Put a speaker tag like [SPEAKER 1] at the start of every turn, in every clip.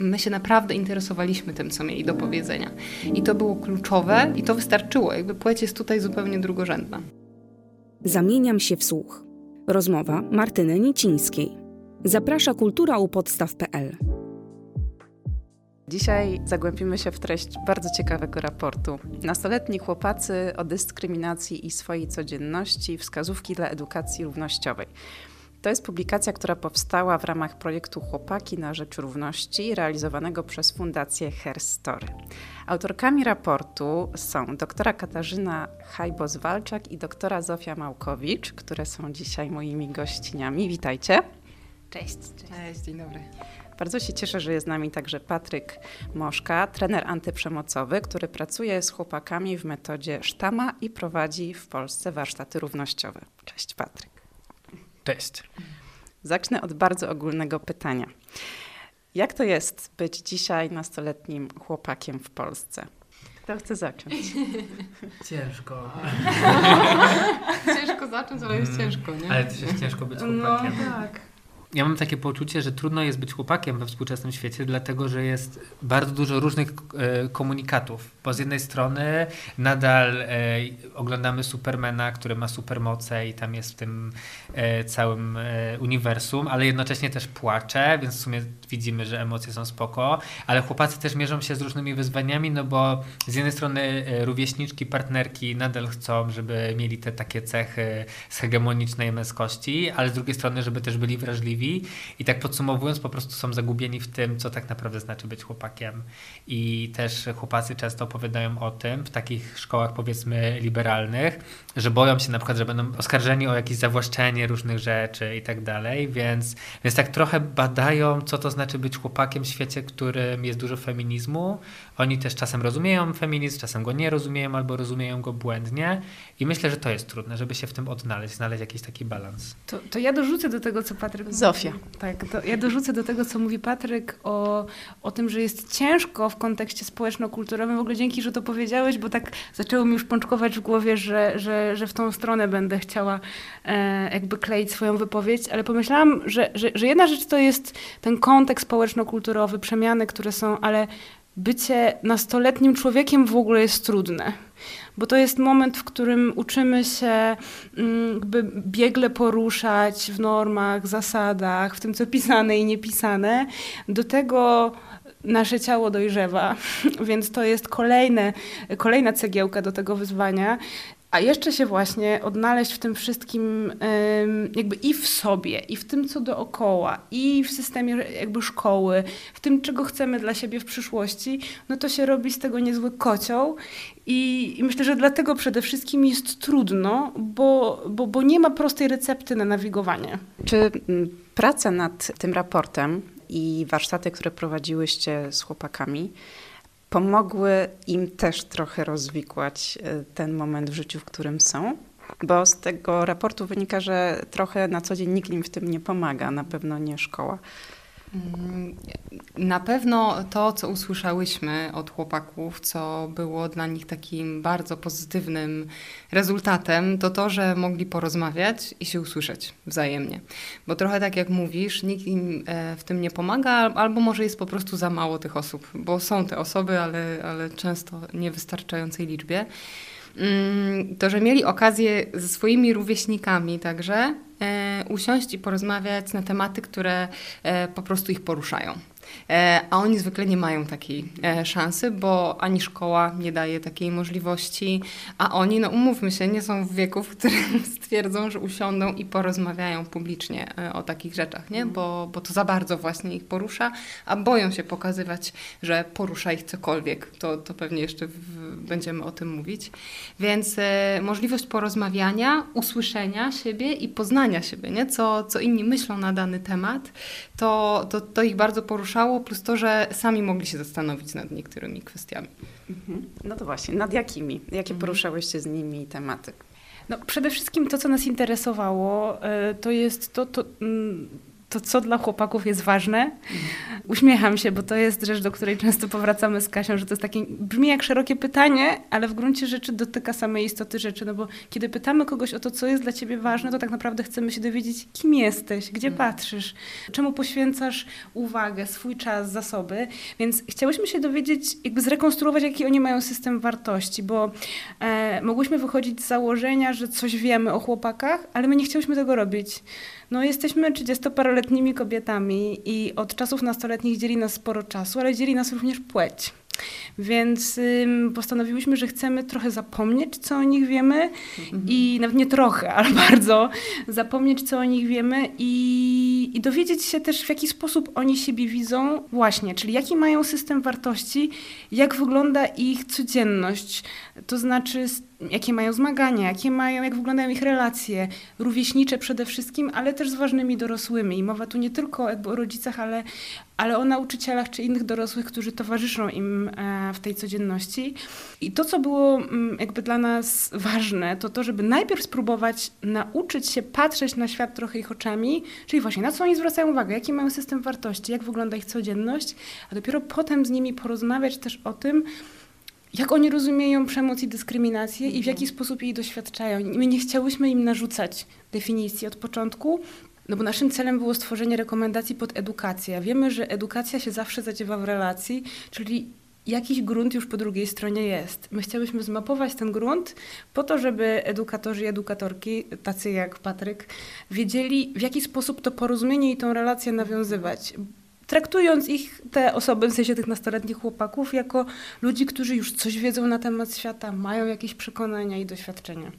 [SPEAKER 1] My się naprawdę interesowaliśmy tym, co mieli do powiedzenia. I to było kluczowe i to wystarczyło. Jakby płeć jest tutaj zupełnie drugorzędna.
[SPEAKER 2] Zamieniam się w słuch. Rozmowa Martyny Nicińskiej. Zaprasza kultura u podstaw.pl.
[SPEAKER 3] Dzisiaj zagłębimy się w treść bardzo ciekawego raportu. Nastoletni chłopacy o dyskryminacji i swojej codzienności, wskazówki dla edukacji równościowej. To jest publikacja, która powstała w ramach projektu Chłopaki na Rzecz Równości, realizowanego przez Fundację Herstory. Autorkami raportu są doktora Katarzyna Hajbos-Walczak i doktora Zofia Małkowicz, które są dzisiaj moimi gościniami. Witajcie.
[SPEAKER 1] Cześć. Cześć, cześć dzień dobry.
[SPEAKER 3] Bardzo się cieszę, że jest z nami także Patryk Moszka, trener antyprzemocowy, który pracuje z chłopakami w metodzie sztama i prowadzi w Polsce warsztaty równościowe. Cześć Patryk.
[SPEAKER 4] Cześć.
[SPEAKER 3] Zacznę od bardzo ogólnego pytania. Jak to jest być dzisiaj nastoletnim chłopakiem w Polsce? Kto chce zacząć?
[SPEAKER 4] Ciężko.
[SPEAKER 1] ciężko zacząć, ale jest ciężko, nie?
[SPEAKER 4] Ale też jest ciężko być
[SPEAKER 1] No
[SPEAKER 4] chłopakiem.
[SPEAKER 1] tak.
[SPEAKER 4] Ja mam takie poczucie, że trudno jest być chłopakiem we współczesnym świecie, dlatego że jest bardzo dużo różnych e, komunikatów. Bo z jednej strony nadal e, oglądamy Supermana, który ma supermoce i tam jest w tym e, całym uniwersum, ale jednocześnie też płacze, więc w sumie widzimy, że emocje są spoko. Ale chłopacy też mierzą się z różnymi wyzwaniami, no bo z jednej strony rówieśniczki, partnerki nadal chcą, żeby mieli te takie cechy z hegemonicznej męskości, ale z drugiej strony, żeby też byli wrażliwi i tak podsumowując, po prostu są zagubieni w tym, co tak naprawdę znaczy być chłopakiem. I też chłopacy często opowiadają o tym w takich szkołach, powiedzmy, liberalnych, że boją się na przykład, że będą oskarżeni o jakieś zawłaszczenie różnych rzeczy i tak dalej, więc, więc tak trochę badają, co to znaczy być chłopakiem w świecie, w którym jest dużo feminizmu. Oni też czasem rozumieją feminizm, czasem go nie rozumieją albo rozumieją go błędnie i myślę, że to jest trudne, żeby się w tym odnaleźć, znaleźć jakiś taki balans.
[SPEAKER 5] To, to ja dorzucę do tego, co Patryk
[SPEAKER 3] Zofia.
[SPEAKER 5] Mówi. Tak, ja dorzucę do tego, co mówi Patryk o, o tym, że jest ciężko w kontekście społeczno-kulturowym. W ogóle dzięki, że to powiedziałeś, bo tak zaczęło mi już pączkować w głowie, że, że, że w tą stronę będę chciała e, jakby kleić swoją wypowiedź, ale pomyślałam, że, że, że jedna rzecz to jest ten kontekst społeczno-kulturowy, przemiany, które są, ale bycie nastoletnim człowiekiem w ogóle jest trudne bo to jest moment, w którym uczymy się mm, jakby biegle poruszać w normach, zasadach, w tym, co pisane i niepisane. Do tego nasze ciało dojrzewa, więc to jest kolejne, kolejna cegiełka do tego wyzwania. A jeszcze się właśnie odnaleźć w tym wszystkim jakby i w sobie, i w tym, co dookoła, i w systemie jakby szkoły, w tym, czego chcemy dla siebie w przyszłości, no to się robi z tego niezły kocioł. I, i myślę, że dlatego przede wszystkim jest trudno, bo, bo, bo nie ma prostej recepty na nawigowanie.
[SPEAKER 3] Czy mm, praca nad tym raportem i warsztaty, które prowadziłyście z chłopakami, pomogły im też trochę rozwikłać e, ten moment w życiu, w którym są. Bo z tego raportu wynika, że trochę na co dzień nikt im w tym nie pomaga, na pewno nie szkoła.
[SPEAKER 1] Mm, na pewno to, co usłyszałyśmy od chłopaków, co było dla nich takim bardzo pozytywnym rezultatem, to to, że mogli porozmawiać i się usłyszeć wzajemnie. Bo trochę tak jak mówisz, nikt im e, w tym nie pomaga, albo może jest po prostu za mało tych osób, bo są te osoby, ale, ale często nie w wystarczającej liczbie. Mm, to, że mieli okazję ze swoimi rówieśnikami także usiąść i porozmawiać na tematy, które e, po prostu ich poruszają. E, a oni zwykle nie mają takiej e, szansy, bo ani szkoła nie daje takiej możliwości, a oni, no umówmy się, nie są w wieku, w którym stwierdzą, że usiądą i porozmawiają publicznie e, o takich rzeczach, nie? Bo, bo to za bardzo właśnie ich porusza, a boją się pokazywać, że porusza ich cokolwiek. To, to pewnie jeszcze w, będziemy o tym mówić. Więc możliwość porozmawiania, usłyszenia siebie i poznania siebie, nie? Co, co inni myślą na dany temat, to, to, to ich bardzo porusza poruszało, plus to, że sami mogli się zastanowić nad niektórymi kwestiami.
[SPEAKER 3] Mhm. No to właśnie, nad jakimi? Jakie mhm. poruszałyście z nimi tematy?
[SPEAKER 5] No, przede wszystkim to, co nas interesowało, e, to jest to, to mm, to co dla chłopaków jest ważne. Uśmiecham się, bo to jest rzecz, do której często powracamy z Kasią, że to jest takie, brzmi jak szerokie pytanie, ale w gruncie rzeczy dotyka samej istoty rzeczy, no bo kiedy pytamy kogoś o to, co jest dla ciebie ważne, to tak naprawdę chcemy się dowiedzieć, kim jesteś, gdzie mm. patrzysz, czemu poświęcasz uwagę, swój czas, zasoby, więc chciałyśmy się dowiedzieć, jakby zrekonstruować, jaki oni mają system wartości, bo e, mogłyśmy wychodzić z założenia, że coś wiemy o chłopakach, ale my nie chciałyśmy tego robić. No, jesteśmy 30-paroletnimi kobietami i od czasów nastoletnich dzieli nas sporo czasu, ale dzieli nas również płeć. Więc ym, postanowiłyśmy, że chcemy trochę zapomnieć, co o nich wiemy mhm. i nawet nie trochę, ale bardzo zapomnieć, co o nich wiemy i, i dowiedzieć się też, w jaki sposób oni siebie widzą właśnie, czyli jaki mają system wartości, jak wygląda ich codzienność, to znaczy jakie mają zmagania, jakie mają, jak wyglądają ich relacje, rówieśnicze przede wszystkim, ale też z ważnymi dorosłymi. I mowa tu nie tylko jakby o rodzicach, ale, ale o nauczycielach czy innych dorosłych, którzy towarzyszą im e, w tej codzienności. I to, co było mm, jakby dla nas ważne, to to, żeby najpierw spróbować nauczyć się patrzeć na świat trochę ich oczami, czyli właśnie na co oni zwracają uwagę, jaki mają system wartości, jak wygląda ich codzienność, a dopiero potem z nimi porozmawiać też o tym, jak oni rozumieją przemoc i dyskryminację i w jaki sposób jej doświadczają. My nie chciałyśmy im narzucać definicji od początku, no bo naszym celem było stworzenie rekomendacji pod edukację. Wiemy, że edukacja się zawsze zadziewa w relacji, czyli jakiś grunt już po drugiej stronie jest. My chciałyśmy zmapować ten grunt po to, żeby edukatorzy i edukatorki, tacy jak Patryk, wiedzieli, w jaki sposób to porozumienie i tą relację nawiązywać traktując ich, te osoby, w sensie tych nastoletnich chłopaków, jako ludzi, którzy już coś wiedzą na temat świata, mają jakieś przekonania i doświadczenia.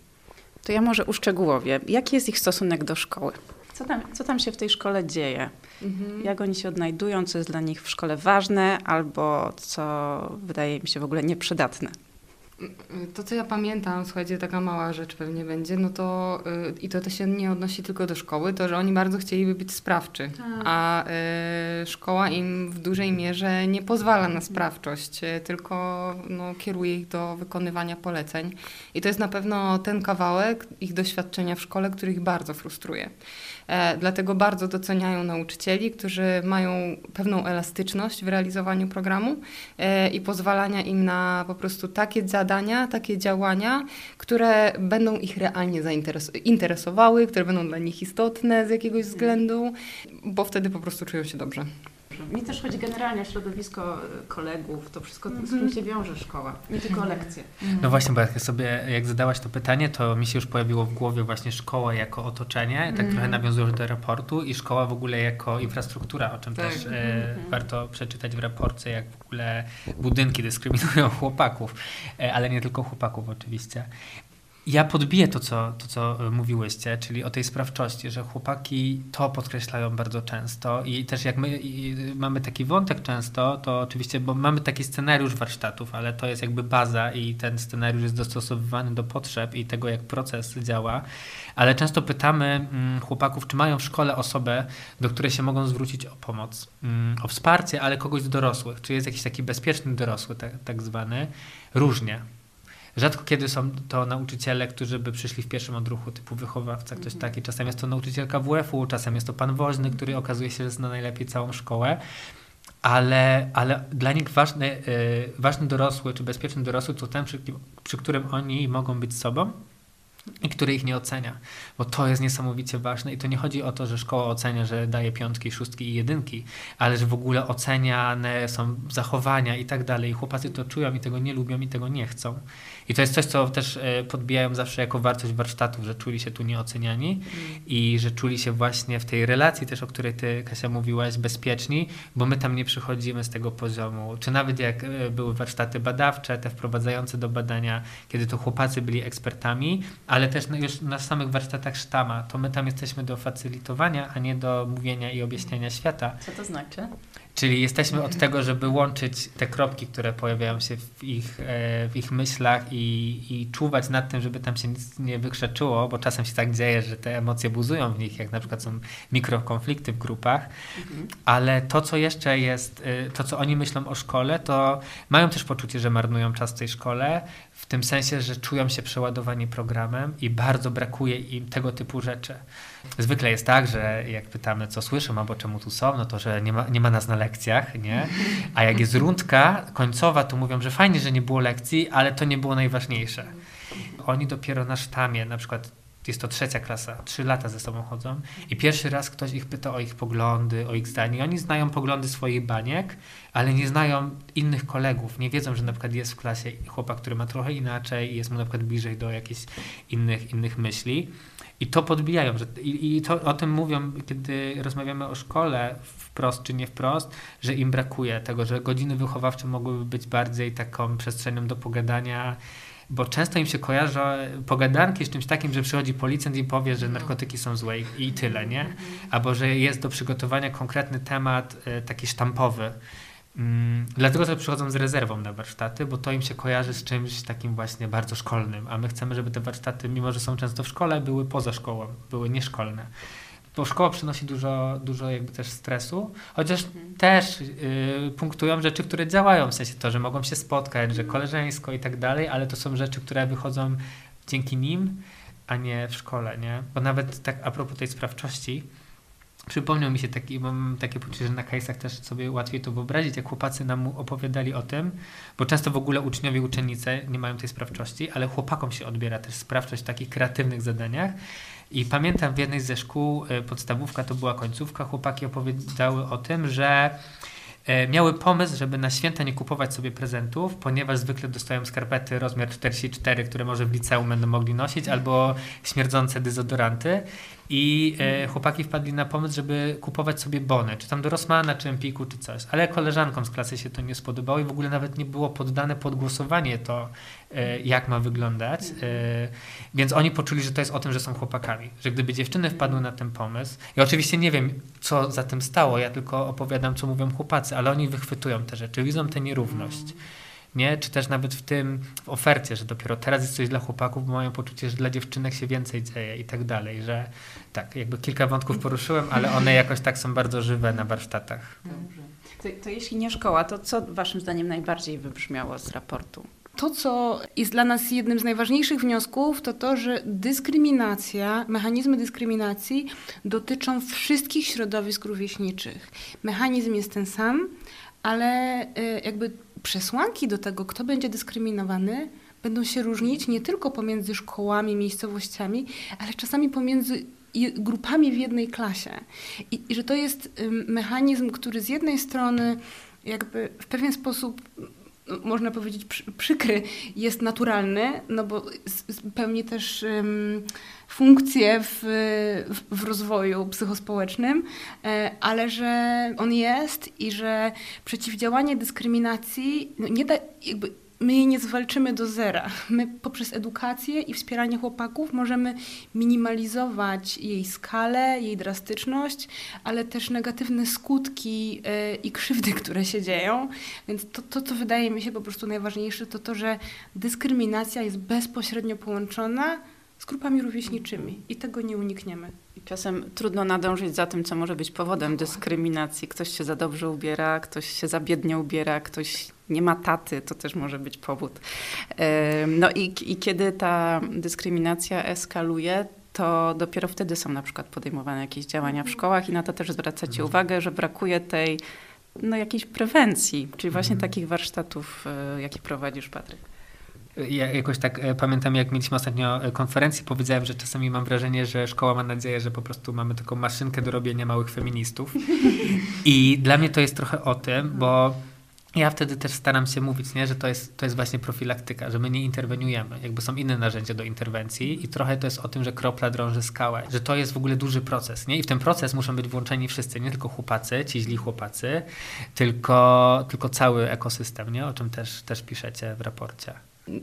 [SPEAKER 3] To ja może uszczegółowię. Jaki jest ich stosunek do szkoły? Co tam, co tam się w tej szkole dzieje? Mhm. Jak oni się odnajdują, co jest dla nich w szkole ważne, albo co wydaje mi się w ogóle nieprzydatne?
[SPEAKER 1] To, co ja pamiętam, słuchajcie, taka mała rzecz pewnie będzie, no to yy, i to, to się nie odnosi tylko do szkoły, to, że oni bardzo chcieliby być sprawczy, tak. a yy, szkoła im w dużej mierze nie pozwala na sprawczość, yy, tylko no, kieruje ich do wykonywania poleceń. I to jest na pewno ten kawałek ich doświadczenia w szkole, który ich bardzo frustruje. E, dlatego bardzo doceniają nauczycieli, którzy mają pewną elastyczność w realizowaniu programu e, i pozwalania im na po prostu takie zadania, takie działania, które będą ich realnie zainteresowały, które będą dla nich istotne z jakiegoś względu, bo wtedy po prostu czują się dobrze.
[SPEAKER 3] Mi też chodzi generalnie o środowisko e, kolegów, to wszystko, z czym się wiąże szkoła, nie tylko mhm. lekcje.
[SPEAKER 4] No właśnie, bo jak sobie, jak zadałaś to pytanie, to mi się już pojawiło w głowie właśnie szkoła jako otoczenie, tak mm. trochę nawiązując do raportu i szkoła w ogóle jako infrastruktura, o czym tak. też e, mm. warto przeczytać w raporcie, jak w ogóle budynki dyskryminują chłopaków, e, ale nie tylko chłopaków oczywiście. Ja podbiję to co, to, co e, mówiłyście, czyli o tej sprawczości, że chłopaki to podkreślają bardzo często i też jak my mamy taki wątek często, to oczywiście, bo mamy taki scenariusz warsztatów, ale to jest jakby baza i ten scenariusz jest dostosowywany do potrzeb i tego, jak proces działa, ale często pytamy mm, chłopaków, czy mają w szkole osobę, do której się mogą zwrócić o pomoc, mm, o wsparcie, ale kogoś z dorosłych, czy jest jakiś taki bezpieczny dorosły, tak, tak zwany, różnie. Rzadko kiedy są to nauczyciele, którzy by przyszli w pierwszym odruchu, typu wychowawca, ktoś mhm. taki. Czasem jest to nauczycielka WF-u, czasem jest to pan woźny, który okazuje się, że zna najlepiej całą szkołę. Ale, ale dla nich ważny, yy, ważny dorosły, czy bezpieczny dorosły to ten, przy, przy którym oni mogą być sobą, i który ich nie ocenia, bo to jest niesamowicie ważne i to nie chodzi o to, że szkoła ocenia, że daje piątki, szóstki i jedynki, ale że w ogóle oceniane są zachowania i tak dalej. I chłopacy to czują i tego nie lubią i tego nie chcą. I to jest coś, co też e, podbijają zawsze jako wartość warsztatów, że czuli się tu nieoceniani mm. i że czuli się właśnie w tej relacji też, o której ty, Kasia, mówiłaś, bezpieczni, bo my tam nie przychodzimy z tego poziomu. Czy nawet jak e, były warsztaty badawcze, te wprowadzające do badania, kiedy to chłopacy byli ekspertami, ale też już na samych warsztatach sztama, to my tam jesteśmy do facylitowania, a nie do mówienia i objaśniania świata.
[SPEAKER 3] Co to znaczy?
[SPEAKER 4] Czyli jesteśmy od tego, żeby łączyć te kropki, które pojawiają się w ich, e, w ich myślach i, i czuwać nad tym, żeby tam się nic nie wykrzeczyło, bo czasem się tak dzieje, że te emocje buzują w nich, jak na przykład są mikrokonflikty w grupach. Mhm. Ale to, co jeszcze jest, e, to, co oni myślą o szkole, to mają też poczucie, że marnują czas w tej szkole, w tym sensie, że czują się przeładowani programem i bardzo brakuje im tego typu rzeczy Zwykle jest tak, że jak pytamy, co słyszą albo czemu tu są, no to, że nie ma, nie ma nas na lekcjach, nie? A jak jest rundka końcowa, to mówią, że fajnie, że nie było lekcji, ale to nie było najważniejsze. Oni dopiero na sztamie, na przykład jest to trzecia klasa, trzy lata ze sobą chodzą i pierwszy raz ktoś ich pyta o ich poglądy, o ich zdanie. I oni znają poglądy swoich baniek, ale nie znają innych kolegów. Nie wiedzą, że na przykład jest w klasie chłopak, który ma trochę inaczej i jest mu na przykład bliżej do jakichś innych, innych myśli. I to podbijają. Że, i, I to o tym mówią, kiedy rozmawiamy o szkole, wprost czy nie wprost, że im brakuje tego, że godziny wychowawcze mogłyby być bardziej taką przestrzenią do pogadania, bo często im się kojarzy pogadanki z czymś takim, że przychodzi policjant i powie, że narkotyki są złe i, tyle, nie? Albo że jest do przygotowania konkretny temat e, taki sztampowy. Mm, dlatego też przychodzą z rezerwą na warsztaty, bo to im się kojarzy z czymś takim właśnie bardzo szkolnym, a my chcemy, żeby te warsztaty, mimo że są często w szkole, były poza szkołą, były nieszkolne bo szkoła przynosi dużo, dużo jakby też stresu, chociaż mhm. też y, punktują rzeczy, które działają, w sensie to, że mogą się spotkać, że koleżeńsko i tak dalej, ale to są rzeczy, które wychodzą dzięki nim, a nie w szkole, nie? Bo nawet tak a propos tej sprawczości, przypomniał mi się taki, mam takie poczucie, że na kajsach też sobie łatwiej to wyobrazić, jak chłopacy nam opowiadali o tym, bo często w ogóle uczniowie, uczennice nie mają tej sprawczości, ale chłopakom się odbiera też sprawczość w takich kreatywnych zadaniach i pamiętam w jednej ze szkół, e, podstawówka to była końcówka, chłopaki opowiadały o tym, że e, miały pomysł, żeby na święta nie kupować sobie prezentów, ponieważ zwykle dostają skarpety rozmiar 44, które może w liceum będą mogli nosić, albo śmierdzące dezodoranty. I e, chłopaki wpadli na pomysł, żeby kupować sobie bony, czy tam do Rossmana, czy Empiku, czy coś. Ale koleżankom z klasy się to nie spodobało i w ogóle nawet nie było poddane pod głosowanie to, e, jak ma wyglądać. E, więc oni poczuli, że to jest o tym, że są chłopakami. Że gdyby dziewczyny wpadły na ten pomysł, ja oczywiście nie wiem, co za tym stało, ja tylko opowiadam, co mówią chłopacy, ale oni wychwytują te rzeczy, widzą tę nierówność nie? Czy też nawet w tym, w ofercie, że dopiero teraz jest coś dla chłopaków, bo mają poczucie, że dla dziewczynek się więcej dzieje i tak dalej, że tak, jakby kilka wątków poruszyłem, ale one jakoś tak są bardzo żywe na warsztatach.
[SPEAKER 3] Dobrze. To, to jeśli nie szkoła, to co waszym zdaniem najbardziej wybrzmiało z raportu?
[SPEAKER 5] To, co jest dla nas jednym z najważniejszych wniosków, to to, że dyskryminacja, mechanizmy dyskryminacji dotyczą wszystkich środowisk rówieśniczych. Mechanizm jest ten sam, ale y, jakby przesłanki do tego, kto będzie dyskryminowany, będą się różnić nie tylko pomiędzy szkołami, miejscowościami, ale czasami pomiędzy grupami w jednej klasie. I, i że to jest mechanizm, który z jednej strony jakby w pewien sposób można powiedzieć przykry, jest naturalny, no bo pełni też um, funkcję w, w, rozwoju psychospołecznym, e, ale że on jest i że przeciwdziałanie dyskryminacji no nie da jakby my jej nie zwalczymy do zera. My poprzez edukację i wspieranie chłopaków możemy minimalizować jej skalę, jej drastyczność, ale też negatywne skutki yy, i krzywdy, które się dzieją. Więc to, to, co wydaje mi się po prostu najważniejsze, to to, że dyskryminacja jest bezpośrednio połączona z grupami rówieśniczymi i tego nie unikniemy.
[SPEAKER 3] Czasem trudno nadążyć za tym, co może być powodem dyskryminacji. Ktoś się za dobrze ubiera, ktoś się za biednie ubiera, ktoś nie ma taty, to też może być powód. No i, i kiedy ta dyskryminacja eskaluje, to dopiero wtedy są na przykład podejmowane jakieś działania w szkołach i na to też zwracacie mhm. uwagę, że brakuje tej no, jakiejś prewencji, czyli właśnie mhm. takich warsztatów, e, jakie prowadzisz, Patryk.
[SPEAKER 4] Ja jakoś tak e, pamiętam, jak mieliśmy ostatnio e, konferencję, powiedziałem, że czasami mam wrażenie, że szkoła ma nadzieję, że po prostu mamy taką maszynkę do robienia małych feministów. I dla mnie to jest trochę o tym, bo ja wtedy też staram się mówić, nie, że to jest, to jest właśnie profilaktyka, że my nie interweniujemy. Jakby są inne narzędzia do interwencji i trochę to jest o tym, że kropla drąży skałę, że to jest w ogóle duży proces. Nie? I w ten proces muszą być włączeni wszyscy, nie tylko chłopacy, ci źli chłopacy, tylko, tylko cały ekosystem, nie? o czym też, też piszecie w raporcie.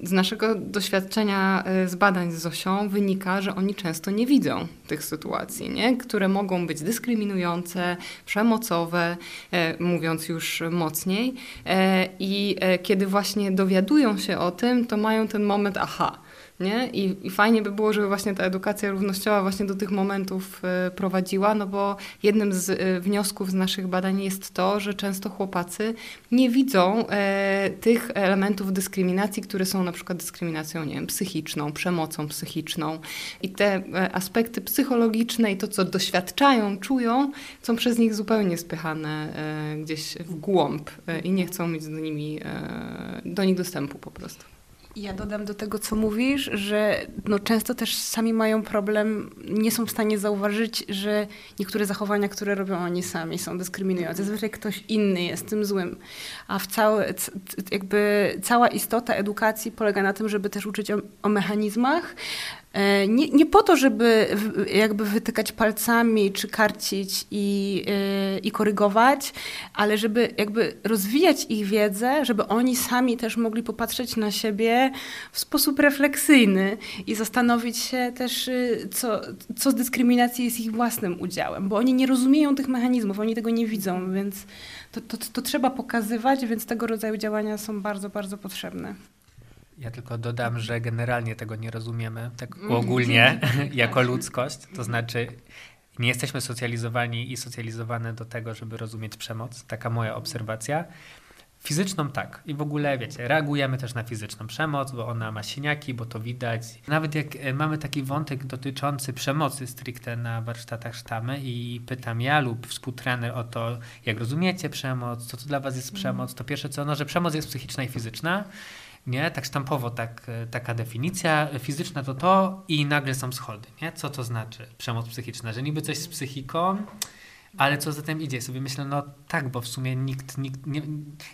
[SPEAKER 1] Z naszego doświadczenia y, z badań z Zosią wynika, że oni często nie widzą tych sytuacji, nie? które mogą być dyskryminujące, przemocowe, e, mówiąc już mocniej. E, I e, kiedy właśnie dowiadują się o tym, to mają ten moment, aha, Nie? I, I fajnie by było, żeby właśnie ta edukacja równościowa właśnie do tych momentów y, prowadziła, no bo jednym z y, wniosków z naszych badań jest to, że często chłopacy nie widzą e, tych elementów dyskryminacji, które są na przykład dyskryminacją nie wiem, psychiczną, przemocą psychiczną. I te e, aspekty psychologiczne i to, co doświadczają, czują, są przez nich zupełnie spychane e, gdzieś w głąb e, i nie chcą mieć nimi, e, do nich dostępu po prostu.
[SPEAKER 5] Ja dodam do tego, co mówisz, że no często też sami mają problem, nie są w stanie zauważyć, że niektóre zachowania, które robią oni sami, są dyskryminujące. Zazwyczaj ktoś inny jest tym złym. A w całe, jakby cała istota edukacji polega na tym, żeby też uczyć o, o mechanizmach, nie, nie po to, żeby jakby wytykać palcami, czy karcić i, yy, i korygować, ale żeby jakby rozwijać ich wiedzę, żeby oni sami też mogli popatrzeć na siebie w sposób refleksyjny i zastanowić się też, y, co, co z dyskryminacji jest ich własnym udziałem, bo oni nie rozumieją tych mechanizmów, oni tego nie widzą, więc to, to, to trzeba pokazywać, więc tego rodzaju działania są bardzo, bardzo potrzebne.
[SPEAKER 4] Ja tylko dodam, że generalnie tego nie rozumiemy, tak mm. ogólnie, jako ludzkość. To znaczy, nie jesteśmy socjalizowani i socjalizowane do tego, żeby rozumieć przemoc. Taka moja obserwacja. Fizyczną tak. I w ogóle, wiecie, reagujemy też na fizyczną przemoc, bo ona ma siniaki, bo to widać. Nawet jak e, mamy taki wątek dotyczący przemocy stricte na warsztatach sztamy i pytam ja lub współtrener o to, jak rozumiecie przemoc, co to dla was jest przemoc, to pierwsze co, no, że przemoc jest psychiczna i fizyczna nie? Tak sztampowo tak, e, taka definicja fizyczna to to i nagle są schody, nie? Co to znaczy przemoc psychiczna? Że niby coś z psychiką, ale co za tym idzie? Sobie myślę, no tak, bo w sumie nikt, nikt nie,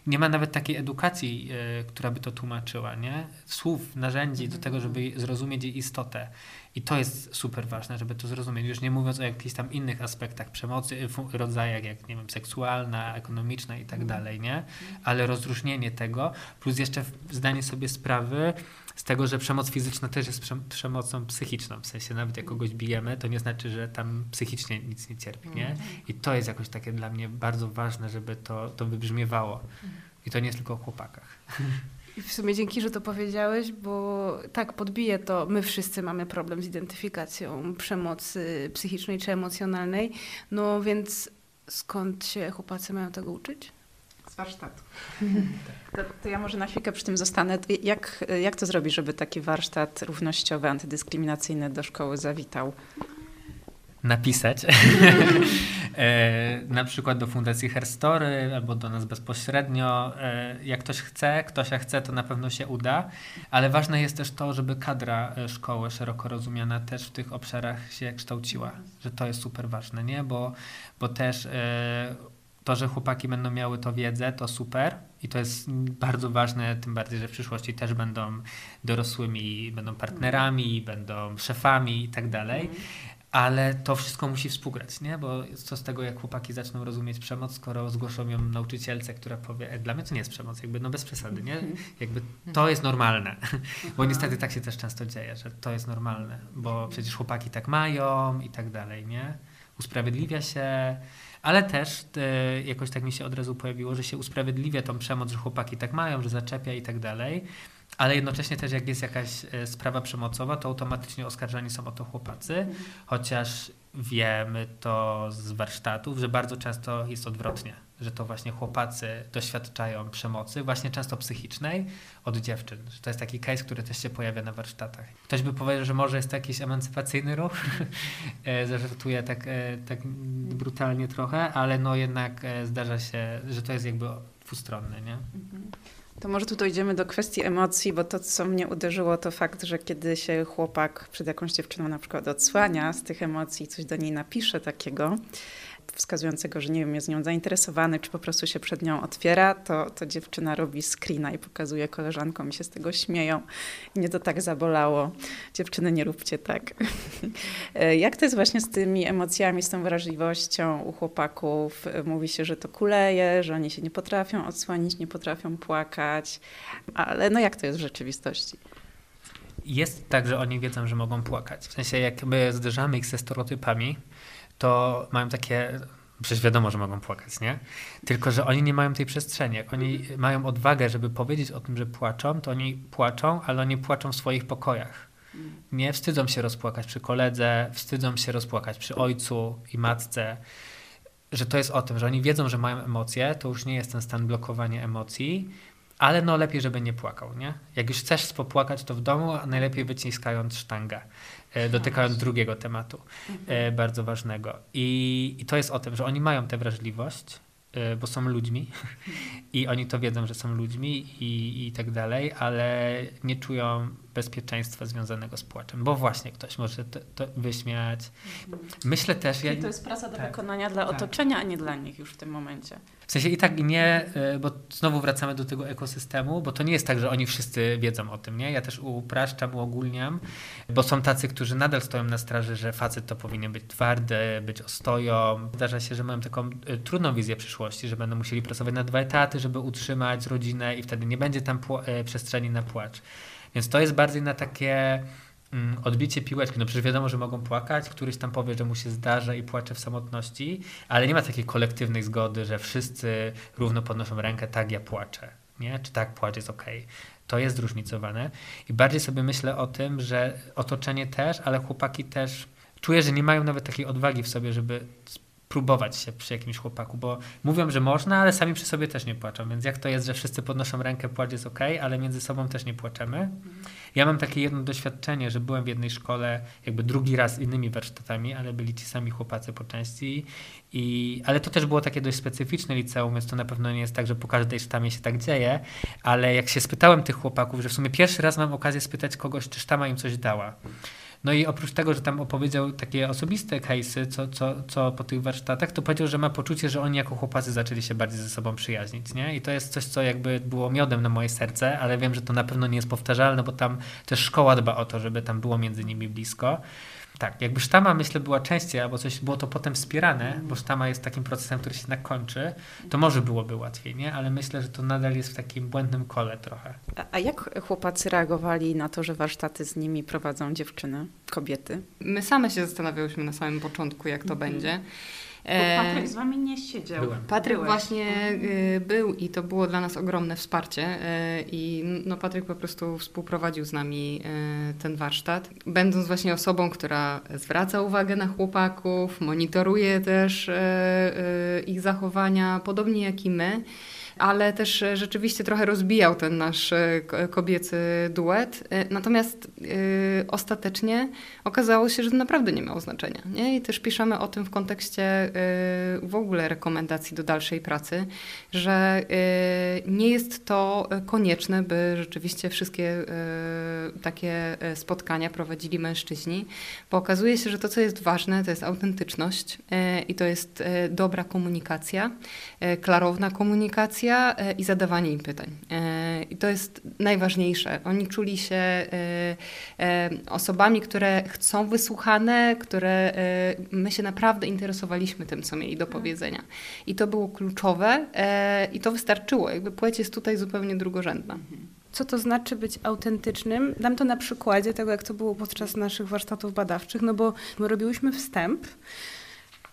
[SPEAKER 4] nie ma nawet takiej edukacji, y, która by to tłumaczyła, nie? Słów, narzędzi do tego, żeby zrozumieć jej istotę. I to jest super ważne, żeby to zrozumieć. Już nie mówiąc o jakichś tam innych aspektach przemocy, rodzajach jak, nie wiem, seksualna, ekonomiczna i tak mhm. dalej, nie? Ale rozróżnienie tego, plus jeszcze zdanie sobie sprawy z tego, że przemoc fizyczna też jest przemocą psychiczną. W sensie nawet jak kogoś bijemy, to nie znaczy, że tam psychicznie nic nie cierpi, nie? Mhm. I to jest jakoś takie dla mnie bardzo ważne, żeby to, to wybrzmiewało. I to nie jest tylko o chłopakach.
[SPEAKER 5] I w sumie dzięki, że to powiedziałeś, bo tak, podbije to, my wszyscy mamy problem z identyfikacją przemocy psychicznej czy emocjonalnej, no więc skąd się chłopacy mają tego uczyć?
[SPEAKER 3] Z warsztatu. To, to, ja może na chwilkę przy tym zostanę. Jak, jak to zrobić, żeby taki warsztat równościowy, antydyskryminacyjny do szkoły zawitał?
[SPEAKER 4] napisać. e, na przykład do Fundacji Herstory albo do nas bezpośrednio. E, jak ktoś chce, ktoś chce, to na pewno się uda, ale ważne jest też to, żeby kadra e, szkoły szeroko rozumiana też w tych obszarach się kształciła, że to jest super ważne, nie? Bo, bo też e, to, że chłopaki będą miały to wiedzę, to super i to jest bardzo ważne, tym bardziej, że w przyszłości też będą dorosłymi, będą partnerami, będą szefami i tak dalej. Mhm ale to wszystko musi współgrać, nie? Bo co z tego, jak chłopaki zaczną rozumieć przemoc, skoro zgłoszą ją nauczycielce, która powie, e, dla mnie to nie jest przemoc, jakby no bez przesady, nie? Jakby to jest normalne. Bo niestety tak się też często dzieje, że to jest normalne, bo przecież chłopaki tak mają i tak dalej, nie? Usprawiedliwia się, ale też e, jakoś tak mi się od razu pojawiło, że się usprawiedliwia tą przemoc, że chłopaki tak mają, że zaczepia i tak dalej ale jednocześnie też jak jest jakaś e, sprawa przemocowa, to automatycznie oskarżani są o to chłopacy, chociaż wiemy to z warsztatów, że bardzo często jest odwrotnie, że to właśnie chłopacy doświadczają przemocy, właśnie często psychicznej, od dziewczyn. Że to jest taki case, który też się pojawia na warsztatach. Ktoś by powiedział, że może jest to jakiś emancypacyjny ruch, e, zażartuję tak, e, tak brutalnie trochę, ale no jednak zdarza się, że to jest jakby dwustronne, nie? Mhm.
[SPEAKER 3] To może tu dojdziemy do kwestii emocji, bo to, co mnie uderzyło, to fakt, że kiedy się chłopak przed jakąś dziewczyną na przykład odsłania z tych emocji, coś do niej napisze takiego, wskazującego, że nie wiem, jest nią zainteresowany, czy po prostu się przed nią otwiera, to, to dziewczyna robi screena i pokazuje koleżankom i się z tego śmieją. I mnie to tak zabolało. Dziewczyny, nie róbcie tak. Jak to jest właśnie z tymi emocjami, z tą wrażliwością u chłopaków? Mówi się, że to kuleje, że oni się nie potrafią odsłonić, nie potrafią płakać, ale no jak to jest w rzeczywistości?
[SPEAKER 4] Jest tak, że oni wiedzą, że mogą płakać. W sensie, jak my zderzamy ich ze stereotypami, to mają takie Przecież wiadomo, że mogą płakać, nie? Tylko, że oni nie mają tej przestrzeni. Jak oni mają odwagę, żeby powiedzieć o tym, że płaczą, to oni płaczą, ale oni płaczą w swoich pokojach. Nie wstydzą się rozpłakać przy koledze, wstydzą się rozpłakać przy ojcu i matce. Że to jest o tym, że oni wiedzą, że mają emocje, to już nie jest ten stan blokowania emocji, ale no lepiej, żeby nie płakał, nie? Jak już chcesz popłakać, to w domu, a najlepiej wyciskając sztangę, dotykając drugiego tematu, e, bardzo ważnego. I, I to jest o tym, że oni mają tę wrażliwość, e, bo są ludźmi. I oni to wiedzą, że są ludźmi i, i tak dalej, ale nie czują bezpieczeństwa związanego z płaczem, bo właśnie ktoś może to, to wyśmiać. Myślę też... Ja,
[SPEAKER 3] I to jest praca do
[SPEAKER 4] tak,
[SPEAKER 3] wykonania dla
[SPEAKER 4] tak.
[SPEAKER 3] otoczenia, a nie dla nich już w tym momencie.
[SPEAKER 4] W sensie i tak i nie, y, bo znowu wracamy do tego ekosystemu, bo to nie jest tak, że oni wszyscy wiedzą o tym, nie? Ja też upraszczam, uogólniam, bo są tacy, którzy nadal stoją na straży, że facet to powinien być twardy, być ostoją. Zdarza się, że mają taką y, trudną wizję przyszłości, że będą musieli pracować na dwa etaty, żeby utrzymać rodzinę i wtedy nie będzie tam y, przestrzeni na płacz. Więc to jest bardziej na takie mm, odbicie piłeczki. No przecież wiadomo, że mogą płakać, któryś tam powie, że mu się zdarza i płacze w samotności, ale nie ma takiej kolektywnej zgody, że wszyscy równo podnoszą rękę, tak ja płaczę, nie? Czy tak płacz jest okej. To jest zróżnicowane i bardziej sobie myślę o tym, że otoczenie też, ale chłopaki też czuję, że nie mają nawet takiej odwagi w sobie, żeby próbować się przy jakimś chłopaku, bo mówią, że można, ale sami przy sobie też nie płaczą. Więc jak to jest, że wszyscy podnoszą rękę, płacz jest ok, ale między sobą też nie płaczemy. Ja mam takie jedno doświadczenie, że byłem w jednej szkole, jakby drugi raz innymi warsztatami, ale byli ci sami chłopacy po części. I, ale to też było takie dość specyficzne liceum, więc to na pewno nie jest tak, że po każdej sztamie się tak dzieje. Ale jak się spytałem tych chłopaków, że w sumie pierwszy raz mam okazję spytać kogoś, czy sztama im coś dała. No i oprócz tego, że tam opowiedział takie osobiste case'y, co, co, co po tych warsztatach, to powiedział, że ma poczucie, że oni jako chłopacy zaczęli się bardziej ze sobą przyjaźnić, nie? I to jest coś, co jakby było miodem na moje serce, ale wiem, że to na pewno nie jest powtarzalne, bo tam też szkoła dba o to, żeby tam było między nimi blisko. Tak, jakby sztama myślę była częściej, albo coś było to potem wspierane, bo sztama jest takim procesem, który się jednak kończy, to może byłoby łatwiej, nie? Ale myślę, że to nadal jest w takim błędnym kole trochę.
[SPEAKER 3] A, a jak chłopacy reagowali na to, że warsztaty z nimi prowadzą dziewczyny, kobiety?
[SPEAKER 1] My same się zastanawiałyśmy na samym początku, jak to
[SPEAKER 3] Mhm.
[SPEAKER 1] będzie.
[SPEAKER 3] Bo
[SPEAKER 1] E,
[SPEAKER 3] Patryk z wami nie siedział.
[SPEAKER 4] Byłem.
[SPEAKER 1] Patryk
[SPEAKER 3] Byłeś.
[SPEAKER 1] właśnie y, był i to było dla nas ogromne wsparcie y, i no, Patryk po prostu współprowadził z nami y, ten warsztat, będąc właśnie osobą, która zwraca uwagę na chłopaków, monitoruje też y, y, ich zachowania, podobnie jak i my. Ale też e, rzeczywiście trochę rozbijał ten nasz e, ko- kobiecy duet. E, Natomiast ostatecznie okazało się, że naprawdę nie miało znaczenia. Nie? I też piszemy o tym w kontekście w ogóle rekomendacji do dalszej pracy, że nie jest to konieczne, by rzeczywiście wszystkie takie spotkania prowadzili mężczyźni, bo okazuje się, że to, co jest ważne, to jest autentyczność i to jest dobra komunikacja, klarowna komunikacja y, i zadawanie im pytań. Y, I to jest najważniejsze. Oni czuli się y, osobami, które chcą wysłuchane, które my się naprawdę interesowaliśmy tym, co mieli do powiedzenia. I to było kluczowe i to wystarczyło. Jakby płeć jest tutaj zupełnie drugorzędna.
[SPEAKER 5] Co to znaczy być autentycznym? Dam to na przykładzie tego, jak to było podczas naszych warsztatów badawczych, no bo my robiłyśmy wstęp,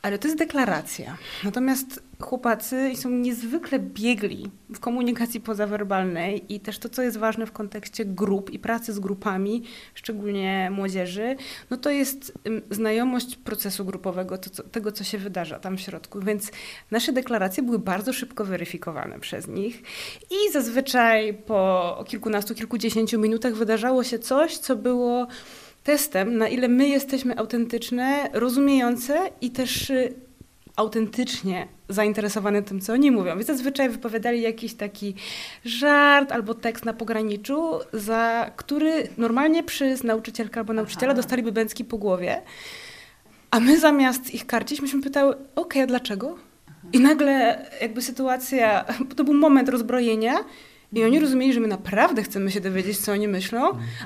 [SPEAKER 5] ale to jest deklaracja. Natomiast chłopacy są niezwykle biegli w komunikacji pozawerbalnej i też to, co jest ważne w kontekście grup i pracy z grupami, szczególnie młodzieży, no to jest znajomość procesu grupowego, to, co, tego, co się wydarza tam w środku. Więc nasze deklaracje były bardzo szybko weryfikowane przez nich i zazwyczaj po kilkunastu, kilkudziesięciu minutach wydarzało się coś, co było testem, na ile my jesteśmy autentyczne, rozumiejące i też y, autentycznie zainteresowane tym, co oni mówią. Więc zazwyczaj wypowiadali jakiś taki żart albo tekst na pograniczu, za który normalnie przez nauczycielkę albo nauczyciela dostaliby bęcki po głowie. A my zamiast ich karcić, myśmy pytały, okej, a dlaczego? I nagle jakby sytuacja, to był moment rozbrojenia i oni rozumieli, że my naprawdę chcemy się dowiedzieć, co oni myślą,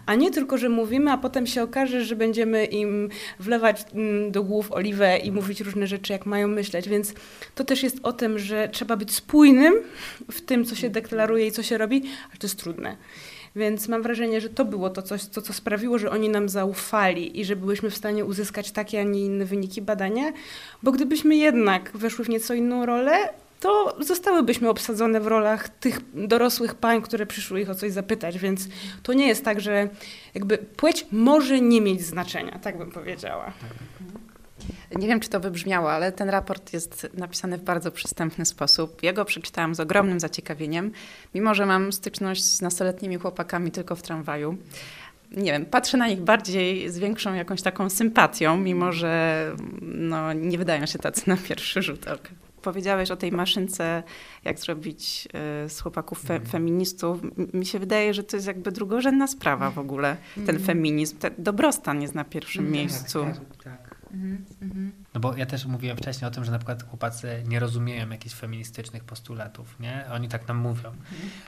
[SPEAKER 5] a nie tylko, że mówimy, a potem się okaże, że będziemy im wlewać mm, do głów oliwę i mówić różne rzeczy, jak mają myśleć. Więc to też jest o tym, że trzeba być spójnym w tym, co się deklaruje i co się robi, ale to jest trudne. Więc mam wrażenie, że to było to, coś, to, co sprawiło, że oni nam zaufali i że byliśmy w stanie uzyskać takie, a nie inne wyniki badania, bo gdybyśmy jednak weszły w nieco inną rolę, to zostałybyśmy obsadzone w rolach tych dorosłych pań, które przyszły ich o coś zapytać, więc to nie jest tak, że jakby płeć może nie mieć znaczenia, tak bym powiedziała.
[SPEAKER 3] Nie wiem, czy to wybrzmiało, ale ten raport jest napisany w bardzo przystępny sposób. Ja go przeczytałam z ogromnym zaciekawieniem, mimo że mam styczność z nastoletnimi chłopakami tylko w tramwaju. Nie wiem, patrzę na nich bardziej z większą jakąś taką sympatią, mimo że no, nie wydają się tacy na pierwszy rzut oka. Powiedziałeś o tej maszynce, jak zrobić y, z chłopaków fe, feministów. Mi się wydaje, że to jest jakby drugorzędna sprawa w ogóle, ten feminizm. Ten dobrostan jest na pierwszym miejscu.
[SPEAKER 4] Tak, tak. No bo ja też mówiłem wcześniej o tym, że na przykład chłopacy nie rozumieją jakichś feministycznych postulatów, nie? Oni tak nam mówią.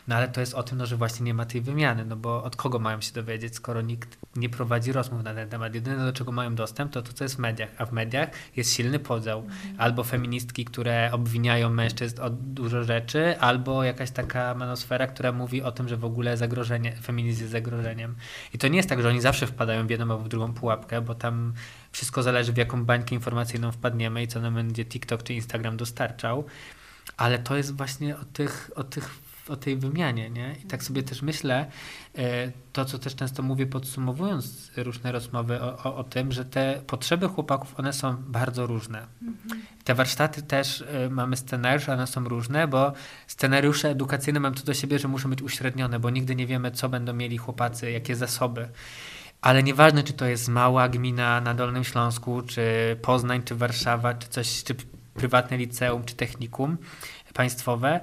[SPEAKER 4] No ale to jest o tym, no, że właśnie nie ma tej wymiany, no bo od kogo mają się dowiedzieć, skoro nikt nie prowadzi rozmów na ten temat. Jedyne, do czego mają dostęp, to to, co jest w mediach, a w mediach jest silny podział. Albo feministki, które obwiniają mężczyzn o dużo rzeczy, albo jakaś taka manosfera, która mówi o tym, że w ogóle zagrożenie, feminizm jest zagrożeniem. I to nie jest tak, że oni zawsze wpadają w jedną albo w drugą pułapkę, bo tam wszystko zależy, w jaką bańkę informacyjną wpadniemy i co nam będzie TikTok czy Instagram dostarczał. Ale to jest właśnie o, tych, o, tych, o tej wymianie, nie? I tak sobie też myślę, e, to co też często mówię podsumowując różne rozmowy o, o, o tym, że te potrzeby chłopaków, one są bardzo różne. Te warsztaty też e, mamy scenariusze, one są różne, bo scenariusze edukacyjne mam to do siebie, że muszą być uśrednione, bo nigdy nie wiemy, co będą mieli chłopacy, jakie zasoby. Ale nieważne, czy to jest mała gmina na Dolnym Śląsku, czy Poznań, czy Warszawa, czy coś, czy prywatne liceum, czy technikum państwowe,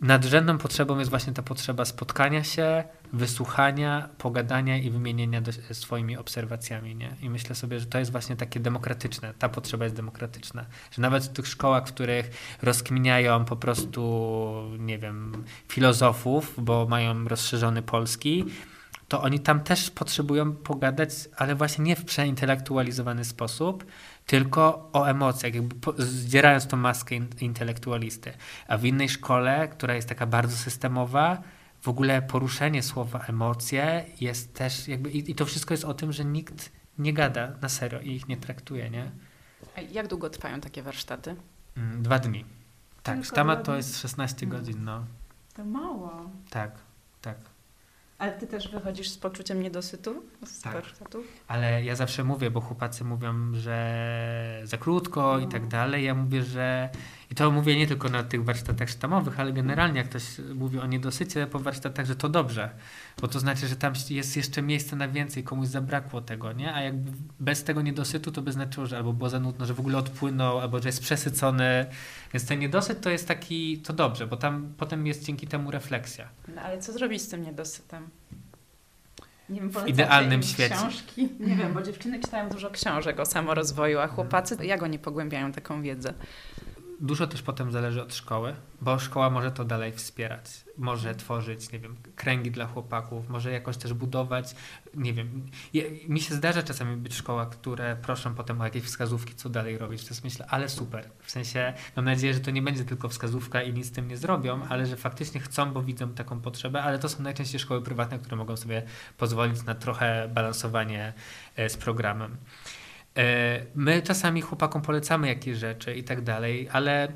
[SPEAKER 4] nadrzędną potrzebą jest właśnie ta potrzeba spotkania się, wysłuchania, pogadania i wymienienia do, swoimi obserwacjami. Nie? I myślę sobie, że to jest właśnie takie demokratyczne. Ta potrzeba jest demokratyczna. Że nawet w tych szkołach, w których rozkminiają po prostu, nie wiem, filozofów, bo mają rozszerzony polski, to oni tam też potrzebują pogadać, ale właśnie nie w przeintelektualizowany sposób, tylko o emocjach, jakby zdzierając tą maskę in, intelektualisty. A w innej szkole, która jest taka bardzo systemowa, w ogóle poruszenie słowa emocje jest też jakby, i, i to wszystko jest o tym, że nikt nie gada na serio i ich nie traktuje, nie?
[SPEAKER 3] A jak długo trwają takie warsztaty?
[SPEAKER 4] Mm, dwa dni. Tak,
[SPEAKER 5] dwa
[SPEAKER 4] to jest 16 godzin, no.
[SPEAKER 5] To mało.
[SPEAKER 4] Tak, tak.
[SPEAKER 3] Ale ty też wychodzisz z poczuciem niedosytu z
[SPEAKER 4] Tak.
[SPEAKER 3] warsztatów?
[SPEAKER 4] Ale ja zawsze mówię, bo chłopacy mówią, że za krótko i tak dalej. Ja mówię, że. I to mówię nie tylko na tych warsztatach sztamowych, ale generalnie, jak ktoś mówi o niedosycie po warsztatach, że to dobrze. Bo to znaczy, że tam jest jeszcze miejsce na więcej, komuś zabrakło tego, nie? A jakby bez tego niedosytu, to by znaczyło, że albo było za nudno, że w ogóle odpłynął, albo że jest przesycony. Więc ten niedosyt to jest taki, to dobrze, bo tam potem jest dzięki temu refleksja.
[SPEAKER 3] No ale co zrobić z tym niedosytem? Nie wiem,
[SPEAKER 4] W idealnym świecie.
[SPEAKER 3] Książki? Nie wiem, bo dziewczyny czytają dużo książek o samorozwoju, a chłopacy, jak oni pogłębiają taką wiedzę?
[SPEAKER 4] Dużo też potem zależy od szkoły, bo szkoła może to dalej wspierać. Może tworzyć, nie wiem, kręgi dla chłopaków, może jakoś też budować, nie wiem. Je, mi się zdarza czasami być w szkołach, które proszą potem o jakieś wskazówki, co dalej robić. To jest myślę, ale super. W sensie mam nadzieję, że to nie będzie tylko wskazówka i nic z tym nie zrobią, ale że faktycznie chcą, bo widzą taką potrzebę, ale to są najczęściej szkoły prywatne, które mogą sobie pozwolić na trochę balansowanie e, z programem. E, My czasami chłopakom polecamy jakieś rzeczy i tak dalej, ale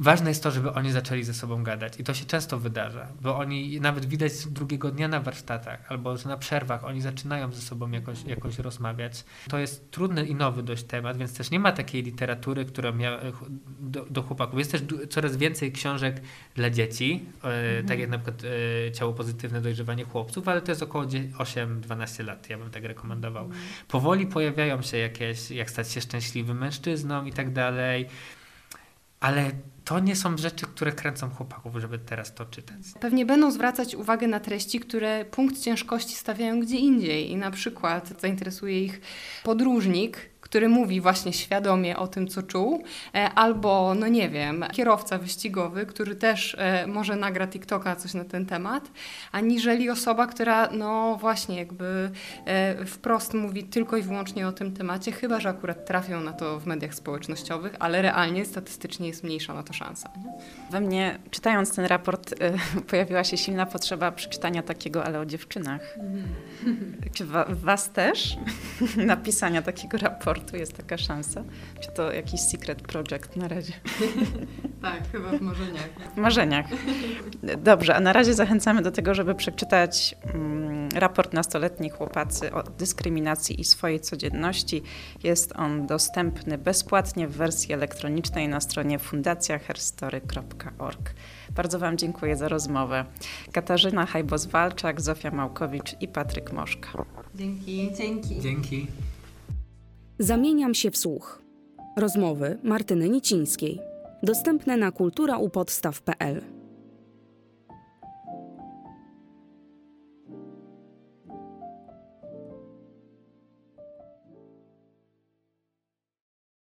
[SPEAKER 4] ważne jest to, żeby oni zaczęli ze sobą gadać i to się często wydarza, bo oni nawet widać drugiego dnia na warsztatach albo na przerwach oni zaczynają ze sobą jakoś, jakoś rozmawiać. To jest trudny i nowy dość temat, więc też nie ma takiej literatury, która miała do, do chłopaków. Jest też coraz więcej książek dla dzieci, e, tak jak na przykład e, Ciało Pozytywne Dojrzewanie Chłopców, ale to jest około dzie- 8-12 lat, ja bym tak rekomendował. Powoli pojawiają się jakieś, jak stać się szczęśliwym mężczyzną i tak dalej, ale to nie są rzeczy, które kręcą chłopaków, żeby teraz to czytać.
[SPEAKER 1] Pewnie będą zwracać uwagę na treści, które punkt ciężkości stawiają gdzie indziej i na przykład zainteresuje ich podróżnik, który mówi właśnie świadomie o tym, co czuł, e, albo, no nie wiem, kierowca wyścigowy, który też e, może nagra TikToka coś na ten temat, aniżeli osoba, która no właśnie jakby e, wprost mówi tylko i wyłącznie o tym temacie, chyba że akurat trafią na to w mediach społecznościowych, ale realnie statystycznie jest mniejsza na to szansa. Nie?
[SPEAKER 3] We mnie, czytając ten raport, pojawiła się silna potrzeba przeczytania takiego, ale o dziewczynach. Czy wa- was też? Napisania takiego raportu? Raportu, jest taka szansa. Czy to jakiś secret project na razie?
[SPEAKER 1] tak, chyba w marzeniach.
[SPEAKER 3] W marzeniach. Dobrze, a na razie zachęcamy do tego, żeby przeczytać mm, raport Nastoletni chłopacy o dyskryminacji i swojej codzienności. Jest on dostępny bezpłatnie w wersji elektronicznej na stronie fundacjaherstory.org. Bardzo Wam dziękuję za rozmowę. Katarzyna Hajbos-Walczak, Zofia Małkowicz i Patryk Moszka.
[SPEAKER 1] Dzięki.
[SPEAKER 5] Dzięki.
[SPEAKER 4] Dzięki.
[SPEAKER 2] Zamieniam się w słuch. Rozmowy Martyny Nicińskiej. Dostępne na kulturaupodstaw.pl